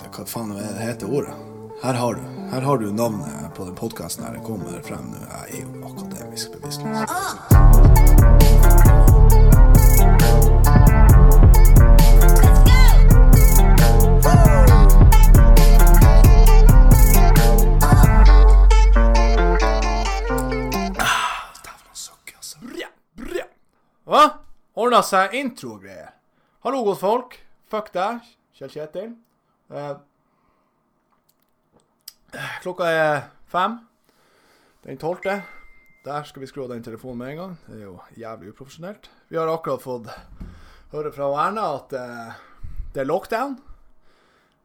Hva faen er heter ordet? Her har du Her har du navnet på den podkasten her. Det kommer frem nå. Jeg er jo akademisk bevisstløs. Ordna seg intro-greier. Hallo, godtfolk. Fuck deg, Kjell Kjetil. Eh, klokka er fem. Den tolvte. Der skal vi skru av den telefonen med en gang. Det er jo jævlig uprofesjonelt. Vi har akkurat fått høre fra Erna at eh, det er lockdown.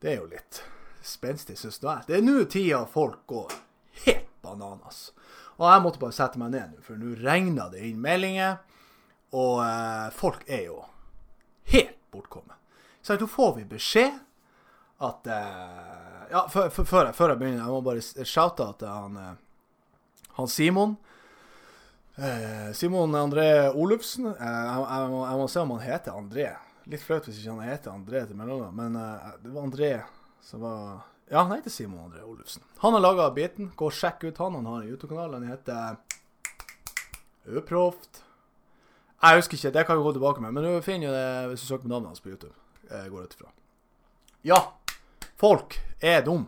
Det er jo litt spenstig, syns jeg. Det er nå tida folk går helt bananas. Og jeg måtte bare sette meg ned nå, for nå regner det inn meldinger. Og eh, folk er jo helt bortkommet. Så nå får vi beskjed at eh, Ja, før, før, jeg, begynner, jeg må bare shoute at han, eh, han Simon eh, Simon André Olufsen. Jeg, jeg, må, jeg må se om han heter André. Litt flaut hvis ikke han heter André til mellomnavn, men det var André som var Ja, han heter Simon André Olufsen. Han har laga biten. Gå og sjekk ut han. Han har en YouTube-kanal. Han heter Uproft. Jeg husker ikke, det kan vi gå tilbake med, men du finner jo det hvis du søker på navnet hans på YouTube. Jeg går ut ifra. Ja, folk er dum.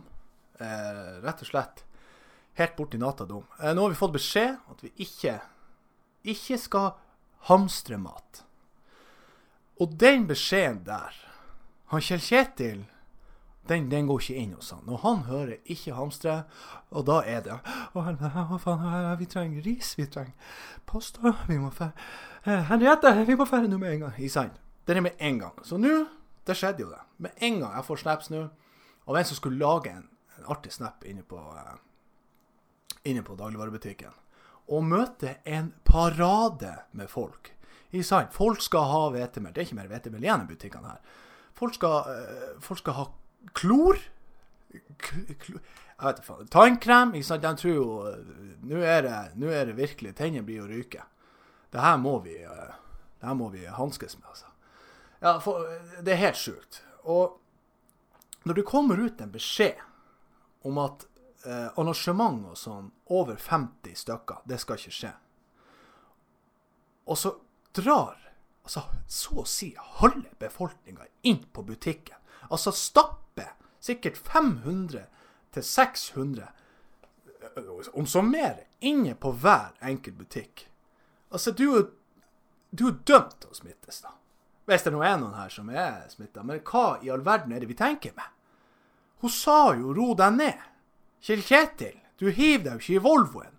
Eh, rett og slett. Helt borti natta dum. Eh, nå har vi fått beskjed at vi ikke, ikke skal hamstre mat. Og den beskjeden der, han Kjell Kjetil, den, den går ikke inn hos han. Når han hører 'ikke hamstre', og da er det Å, hva faen, vi trenger ris, vi trenger pasta, vi må fære eh, Henriette, vi må fære nå med en gang. I sand. Det er med en gang. Så nå, det skjedde jo det. Med en gang jeg får snaps nå, av en som skulle lage en, en artig snap inne på, eh, inne på dagligvarebutikken, og møte en parade med folk. I sant? Folk skal ha hvetemel. Det er ikke mer hvetemel igjen i butikkene her. Folk skal, eh, folk skal ha klor. Jeg vet ikke faen. Tannkrem. Ikke sant? De tror jo Nå er, det, er det virkelig Tennene blir å ryke. Det her må vi, eh, det vi hanskes med, altså. Ja, for, det er helt sjukt. Og når det kommer ut en beskjed om at eh, arrangement og sånn over 50 stykker, det skal ikke skje. Og så drar altså, så å si halve befolkninga inn på butikken. Altså stapper sikkert 500 til 600, om så mer, inne på hver enkelt butikk. Altså, du, er- er dømt til å smittes, da. Hvis det nå er noen her som er smitta. Men hva i all verden er det vi tenker med? Hun sa jo 'ro deg ned'. Kjell Kjetil, du hiver deg jo ikke i Volvoen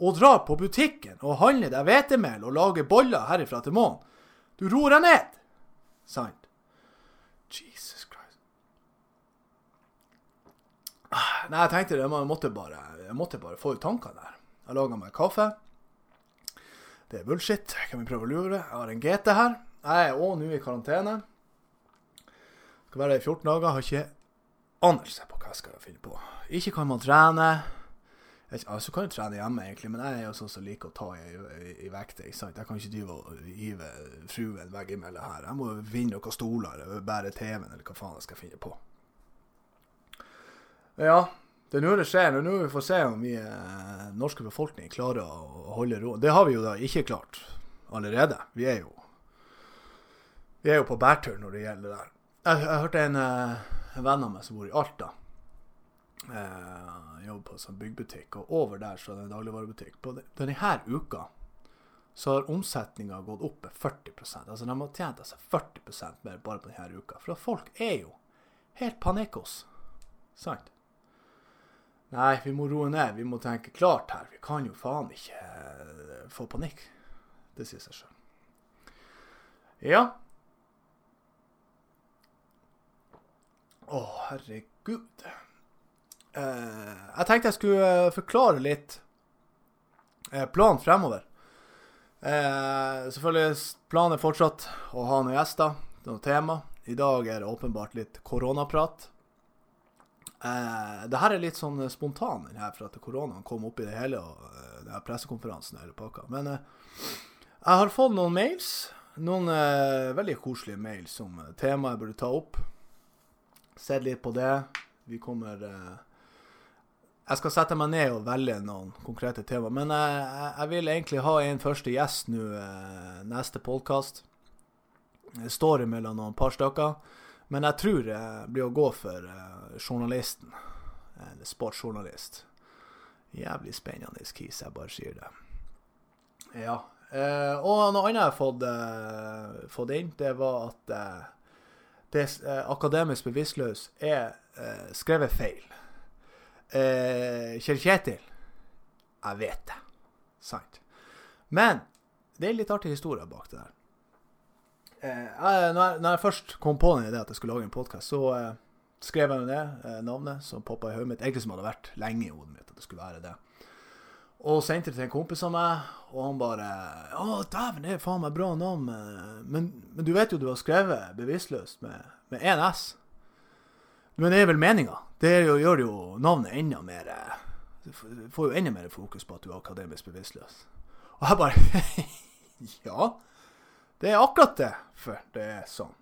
og drar på butikken og handler deg hvetemel og lager boller herifra til månen. Du roer deg ned. Sant? Jesus Christ. Nei, jeg tenkte det, jeg måtte bare, jeg måtte bare få ut tankene der. Jeg laga meg kaffe. Det er bullshit. Kan vi prøve å lure? Jeg har en GT her. Jeg er òg nå i karantene. Skal være i 14 dager. Har ikke anelse på hva jeg skal finne på. Ikke kan man trene. Jeg Altså kan jeg trene hjemme, egentlig, men jeg er jo sånn som liker å ta i, i, i vekter. ikke sant? Jeg kan ikke drive og hive fruen veggimellom her. Jeg må vinne noen stoler, eller bære TV-en, eller hva faen jeg skal finne på. Ja, det er nå det skjer. Nå får vi se om vi eh, norske befolkning klarer å holde ro. Det har vi jo da ikke klart allerede. Vi er jo vi er jo på bærtur når det gjelder det der. Jeg, jeg hørte en, uh, venn av meg som bor i Alta. Uh, jobber på sånn byggbutikk, og over der så er det en dagligvarebutikk. På denne denne uka så har omsetninga gått opp med 40% Altså de har tjent seg 40% mer bare på denne uka. For folk er jo helt panikkos. Sant? Nei, vi må roe ned. Vi må tenke klart her. Vi kan jo faen ikke eh, få panikk. Det sier seg sjøl. Ja. Å, herregud. Eh, jeg tenkte jeg skulle eh, forklare litt eh, planen fremover. Eh, selvfølgelig planen er fortsatt å ha noen gjester, noe tema. I dag er det åpenbart litt koronaprat. Eh, det her er litt sånn spontan, den her, for at koronaen kom opp i det hele, og eh, det her pressekonferansen hele pakka. Men eh, jeg har fått noen mails, noen eh, veldig koselige mails om temaet jeg burde ta opp. Sett litt på det. Vi kommer eh, Jeg skal sette meg ned og velge noen konkrete tema. Men jeg, jeg- jeg vil egentlig ha en første gjest nå eh, neste podkast. Det står imellom noen par stykker. Men jeg tror det blir å gå for eh, journalisten. En sportsjournalist. Jævlig spennende kis, jeg bare sier det. Ja. Eh, og noe annet jeg har fått, eh, fått inn, det var at eh, det eh, akademisk bevisstløs er eh, skrevet feil. Eh, Kjell Kjetil, jeg vet det. Sant. Men det er litt artig historie bak det der. Eh, jeg, når, jeg, når jeg først kom på den ideen at jeg skulle lage en podkast, så eh, skrev jeg ned eh, navnet som poppa i hodet mitt. Egentlig som hadde vært lenge i hodet mitt at det skulle være det. Og sendte det til en kompis av meg, og han bare Å, dæven, det er faen meg bra navn. Men, men du vet jo du har skrevet bevisstløst med, med én S. Men det er vel meninga. Det jo, gjør jo navnet enda mer du får jo enda mer fokus på at du er akademisk bevisstløs. Og jeg bare Ja, det er akkurat det. For det er sånn.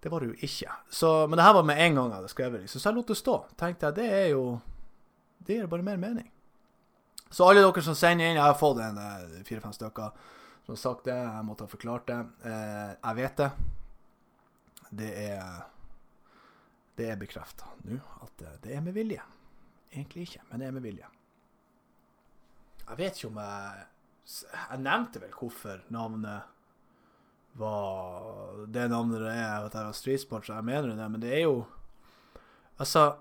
Det var det jo ikke. Så, men det her var med en gang jeg hadde skrevet det. Så jeg lot det stå. Tenkte jeg, det er jo Det gir bare mer mening. Så alle dere som sender inn, jeg har fått en eh, fire-fem stykker som har sagt det. Jeg måtte ha forklart det. Eh, jeg vet det. Det er Det er bekrefta nå at det er med vilje. Egentlig ikke, men det er med vilje. Jeg vet ikke om jeg Jeg nevnte vel hvorfor navnet var det navnet det er, at jeg har streetsport, så jeg mener det, men det er jo Altså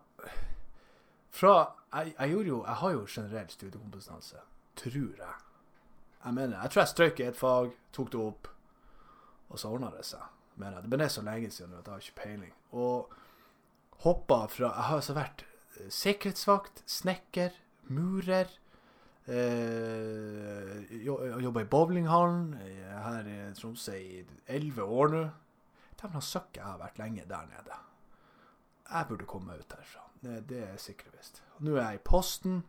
Fra Jeg, jeg gjorde jo Jeg har jo generell studiekompetanse, tror jeg. Jeg mener Jeg tror jeg strøk i et fag, tok det opp, og så ordna det seg. Mener jeg. Det ble så lenge siden at jeg har ikke peiling. Og hoppa fra Jeg har altså vært eh, sikkerhetsvakt, snekker, murer. Eh, Jobba i bowlinghallen eh, her i Tromsø i elleve år nå. Dæven, søkk, jeg har vært lenge der nede. Jeg burde komme meg ut herfra. Det, det er sikkert visst. Nå er jeg i posten.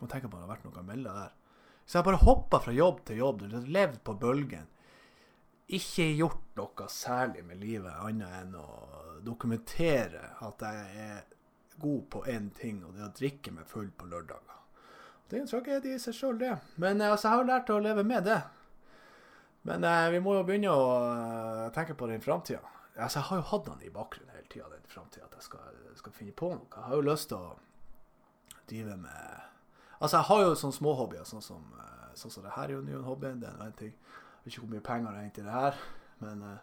Og tenker på om det har vært noe å melde der. Så jeg bare hoppa fra jobb til jobb. Levd på bølgen. Ikke gjort noe særlig med livet annet enn å dokumentere at jeg er god på én ting, og det er å drikke meg full på lørdager. Det er en tragedie i seg sjøl, det. Men eh, altså, jeg har lært å leve med det. Men eh, vi må jo begynne å eh, tenke på den framtida. Altså, jeg har jo hatt den i bakgrunnen hele tida, den framtida, at jeg skal, skal finne på noe. Jeg har jo lyst til å drive med Altså, jeg har jo sånne småhobbyer, sånn som, eh, sånn som det her er jo en hobby. Det er en ting. Jeg vet ikke hvor mye penger det er egentlig det her, men eh,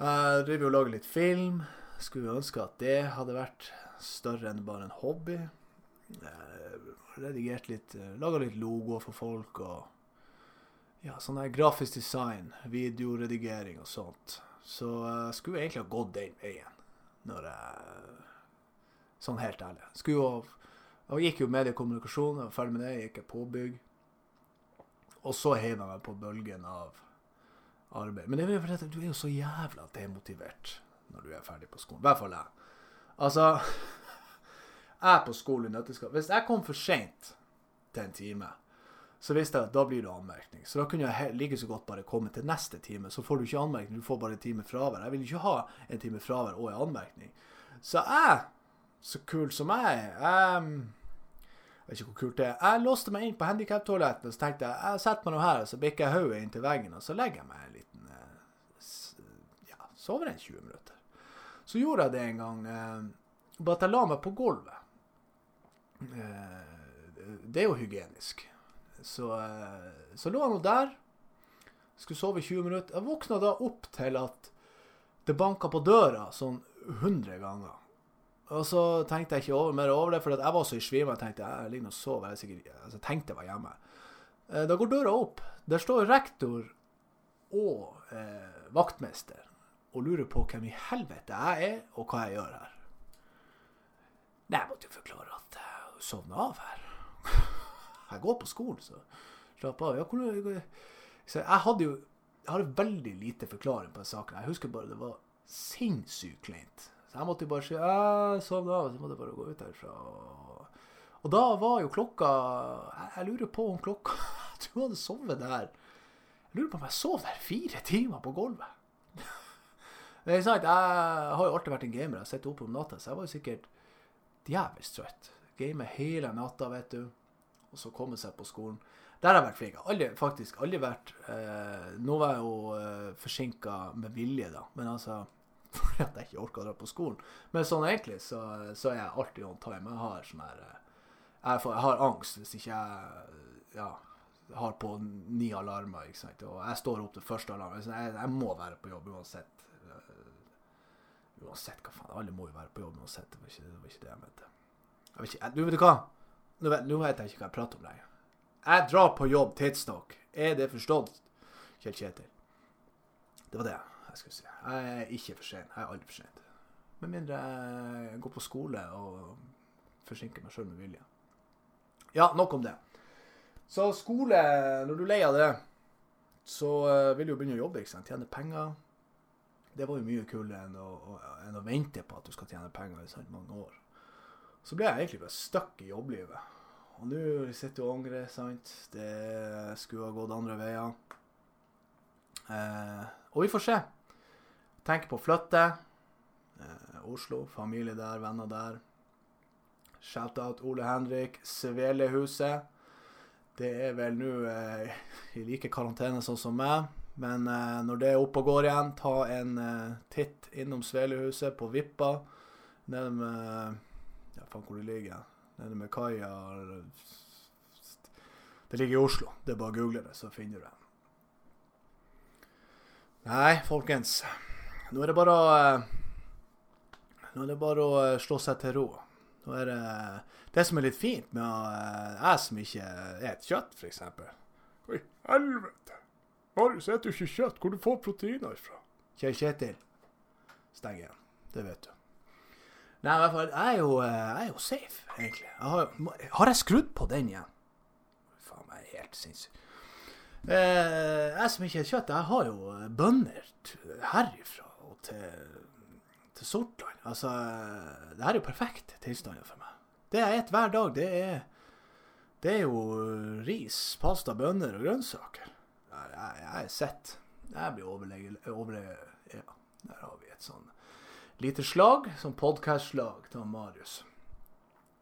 jeg driver og lager litt film. Skulle ønske at det hadde vært større enn bare en hobby. Eh, redigert litt, laga litt logoer for folk og ja, sånn der grafisk design, videoredigering og sånt. Så jeg skulle egentlig ha gått den veien, når jeg Sånn helt ærlig. Skulle jo Jeg gikk jo mediekommunikasjon, jeg var ferdig med det, gikk jeg påbygg. Og så heiv jeg meg på bølgen av arbeid. Men det er jo fordi du er jo så jævla demotivert når du er ferdig på skolen. I hvert fall jeg. Altså Jeg er på skolen i nøtteskall. Hvis jeg kom for seint til en time, så visste jeg at da blir det anmerkning. Så da kunne jeg like så godt bare komme til neste time. Så får du ikke anmerkning, du får bare en time fravær. Jeg vil ikke ha en time fravær og en anmerkning. Så jeg, så kul som jeg er jeg vet ikke hvor kult det er. Jeg låste meg inn på handikaptoalettet og så tenkte jeg, jeg setter meg nå her, og så bikker jeg hodet inntil veggen, og så legger jeg meg en liten eh, Ja, sover en 20 minutter. Så gjorde jeg det en gang, eh, bare at jeg la meg på gulvet. Eh, det er jo hygienisk. Så, eh, så lå jeg nå der. Skulle sove i 20 minutter. Jeg våkna da opp til at det banka på døra sånn 100 ganger. Og så tenkte jeg ikke over, mer over det, for jeg var så i svime. Jeg tenkte jeg ligger og sover. Jeg, er sikkert, altså, tenkte jeg var hjemme. Eh, Da går døra opp. Der står rektor og eh, vaktmester og lurer på hvem i helvete jeg er, og hva jeg gjør her. Nei, jeg måtte jo forklare at jeg sovna av her. Jeg går på skolen, så slapp av. Ja, hvor, så jeg hadde jo jeg hadde veldig lite forklaring på den saken. Jeg husker bare det var sinnssykt kleint. Så jeg måtte jo bare si jeg sovna av, så måtte jeg bare gå ut herfra. Og, og da var jo klokka Jeg, jeg lurer på om klokka Jeg tror jeg hadde sovet der Jeg lurer på om jeg sov der fire timer på gulvet. Det er sant, jeg har jo alltid vært en gamer. Jeg sitter oppe om natta, så jeg var jo sikkert djevelsk trøtt. Gamer hele natta, vet du. Og så komme seg på skolen. Der har jeg vært flink. Aldri, faktisk aldri vært eh, Nå var jeg jo eh, forsinka med vilje, da. Men altså Fordi at jeg ikke orka å dra på skolen. Men sånn egentlig så, så er jeg alltid on time. Jeg har sånn her eh, jeg, jeg har angst hvis ikke jeg ja, har på ni alarmer. ikke sant? Og jeg står opp til første alarm. Jeg, jeg må være på jobb uansett. Eh, Uansett hva faen. Alle må jo være på jobb uansett. Det var ikke det, var ikke det jeg mente. Jeg vet ikke, du vet hva? Nå vet, nå vet jeg ikke hva jeg prater om lenger. Jeg drar på jobb tidsnok. Er det forstått, Kjell Kjetil? Det var det jeg skulle si. Jeg er ikke for sen. Jeg er aldri for sent. Med mindre jeg går på skole og forsinker meg sjøl med vilje. Ja, nok om det. Så skole, når du er lei av det, så eh, vil du jo begynne å jobbe. ikke sant? Tjene penger. Det var jo mye kulere enn, enn å vente på at du skal tjene penger i mange år. Så ble jeg egentlig bare stuck i jobblivet. Og nå sitter jeg og angrer, sant. Det skulle ha gått andre veier. Eh, og vi får se. Tenker på å flytte. Eh, Oslo, familie der, venner der. Shout-out Ole Henrik, Svelehuset. Det er vel nå eh, i like karantene sånn som meg. Men eh, når det er oppe og går igjen, ta en eh, titt innom Svelehuset på Vippa. Nede med Ja, faen hvor det ligger. Nede med kaia. Det ligger i Oslo. Det er bare å google det, så finner du det. Nei, folkens. Nå er det bare å eh, Nå er det bare å eh, slå seg til ro. Nå er det Det som er litt fint med eh, jeg som ikke et kjøtt, f.eks. Oi, helvete! Marius spiser du ikke kjøtt. Hvor du får proteiner fra? Kjell Kjetil. Steng igjen. Det vet du. Nei, i hvert fall, jeg er jo, eh, jeg er jo safe, egentlig. Jeg har, har jeg skrudd på den igjen? Faen er helt sinnssykt. Eh, jeg som ikke er kjøtt, jeg har jo bønder bønner herifra og til, til Sortland. Altså, eh, det her er jo perfekt tilstander for meg. Det jeg spiser hver dag, det er, det er jo ris, pasta, bønner og grønnsaker. Jeg, jeg, jeg er sett. Jeg blir overlege... overlege ja, der har vi et sånn lite slag, sånn podcast-slag til Marius.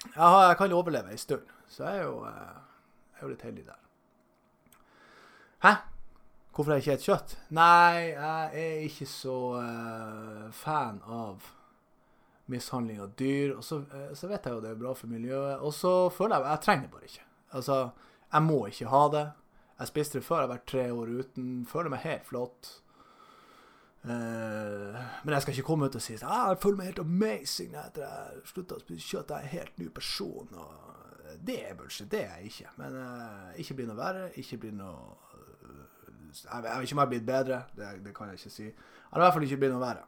Jeg, har, jeg kan overleve ei stund, så jeg er jo, eh, jeg er jo litt heldig der. Hæ? Hvorfor er jeg ikke et kjøtt? Nei, jeg er ikke så uh, fan av mishandling av dyr. Og så, uh, så vet jeg jo det er bra for miljøet. Og så føler jeg jeg trenger det bare ikke. Altså, jeg må ikke ha det. Jeg spiste det før, jeg har vært tre år uten. Føler meg helt flott. Eh, men jeg skal ikke komme ut og si at ah, jeg føler meg helt amazing etter jeg slutta å spise kjøtt. Jeg er en helt ny person. Og det er bullshit. Det er jeg ikke. Men uh, ikke bli noe verre. Ikke bli noe uh, Jeg vet ikke om jeg har blitt bedre. Det, det kan jeg ikke si. Eller i hvert fall ikke bli noe verre.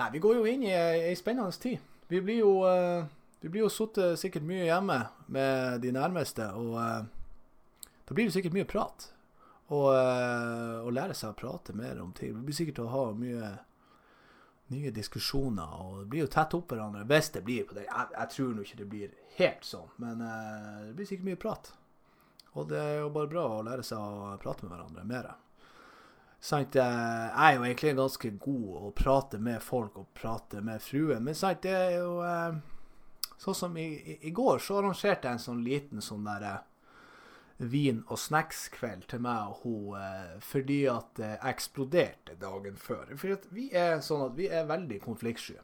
Nei, vi går jo inn i ei spennende tid. Vi blir jo uh, Vi blir jo sittet sikkert mye hjemme med de nærmeste, og uh, da blir det sikkert mye prat. Og, eh, og lære seg å prate mer om ting. Vi blir sikkert å ha mye nye diskusjoner, og det blir jo tett opp hverandre hvis det blir på det. Jeg, jeg tror nå ikke det blir helt sånn, men eh, det blir sikkert mye prat. Og det er jo bare bra å lære seg å prate med hverandre mer. Sant, eh, jeg er jo egentlig ganske god å prate med folk og prate med fruen, men sant, det er jo Sånn som i, i, i går, så arrangerte jeg en sånn liten sånn derre vin- og snackskveld til meg og hun eh, fordi at det eksploderte dagen før. For vi er sånn at vi er veldig konfliktsky.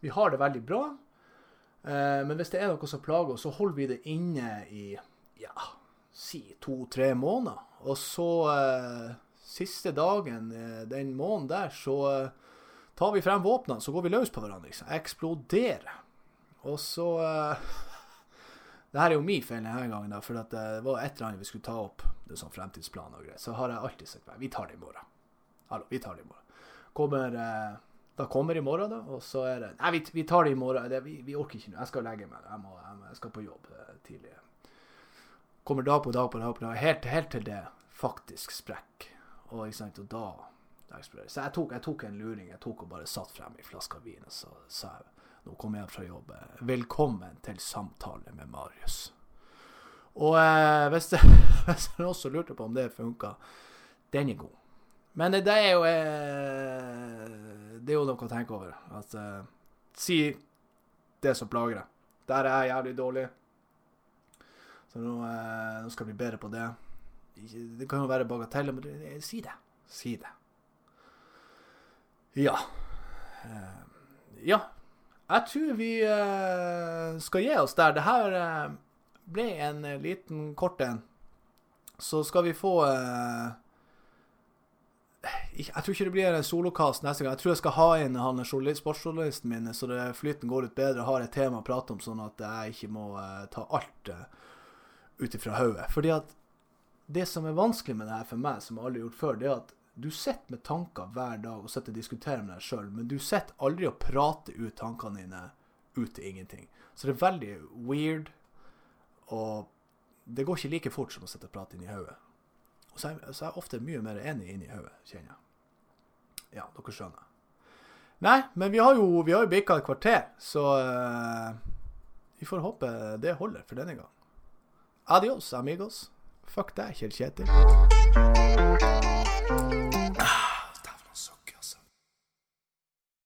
Vi har det veldig bra, eh, men hvis det er noe som plager oss, så holder vi det inne i ja, si to-tre måneder. Og så eh, siste dagen eh, den måneden der, så eh, tar vi frem våpnene, så går vi løs på hverandre. Liksom. Eksploderer. Og så eh, det her er jo min feil denne gangen, da, for det var et eller annet vi skulle ta opp. Det sånn fremtidsplan og greier. Så har jeg alltid sagt vi tar det i morgen. Hallo, vi tar det i morgen. Kommer, eh, da kommer i morgen, da, og så er det Nei, vi, vi tar det i morgen. Det, vi, vi orker ikke nå. Jeg skal legge meg. Jeg, må, jeg, skal på jobb eh, tidlig. Kommer dag på dag på dag, på dag helt, helt til det faktisk sprekker. Og, ikke sant, og da. Så jeg tok, jeg tok en luring. Jeg tok og bare satt frem i flaska vin, og så sa jeg nå kommer jeg fra jobb. Velkommen til samtale med Marius. Og eh, hvis, dere det er som lurte på om det funka, den er god. Men det er jo eh, Det er jo noe å tenke over. At eh, Si det som plager deg. Der er jeg jævlig dårlig. Så nå, eh, nå skal jeg bli bedre på det. Det kan jo være bagateller, men det- si det. Si det. Ja. Eh, ja. Jeg tror vi eh, skal gi oss der. Det her eh, ble en eh, liten kort en. Så skal vi få Jeg tror ikke det blir en solokast neste gang. Jeg tror jeg skal ha inn han sportsjournalisten min, så det, flyten går litt bedre. Har et tema å prate om, sånn at jeg ikke må ta alt ut ifra hodet. Fordi at det som er vanskelig med det her for meg, som jeg aldri har gjort før, det er at du sitter med tanker hver dag og sitter og diskuterer med deg sjøl, men du sitter aldri og prater ut tankene dine ut til ingenting. Så det er veldig weird, og det går ikke like fort som å sitte og prate inni hodet. Og så er, jeg- så er jeg ofte mye mer enig inni hodet, kjenner jeg. Ja, dere skjønner. Nei, men vi har jo, vi jo bikka et kvarter, så uh, vi får håpe det holder for denne gang. Adios, amigos. Fuck deg, Kjell Kjetil.